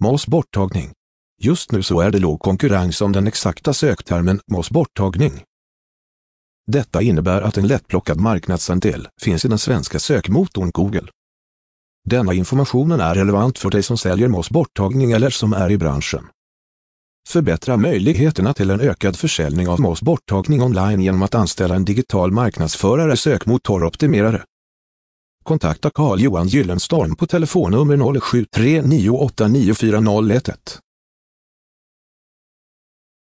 MOS borttagning. Just nu så är det låg konkurrens om den exakta söktermen MOS borttagning. Detta innebär att en lättplockad marknadsandel finns i den svenska sökmotorn Google. Denna informationen är relevant för dig som säljer MOS borttagning eller som är i branschen. Förbättra möjligheterna till en ökad försäljning av MOS borttagning online genom att anställa en digital marknadsförare sökmotoroptimerare. Kontakta Carl-Johan Gyllenstorm på telefonnummer 0739894011.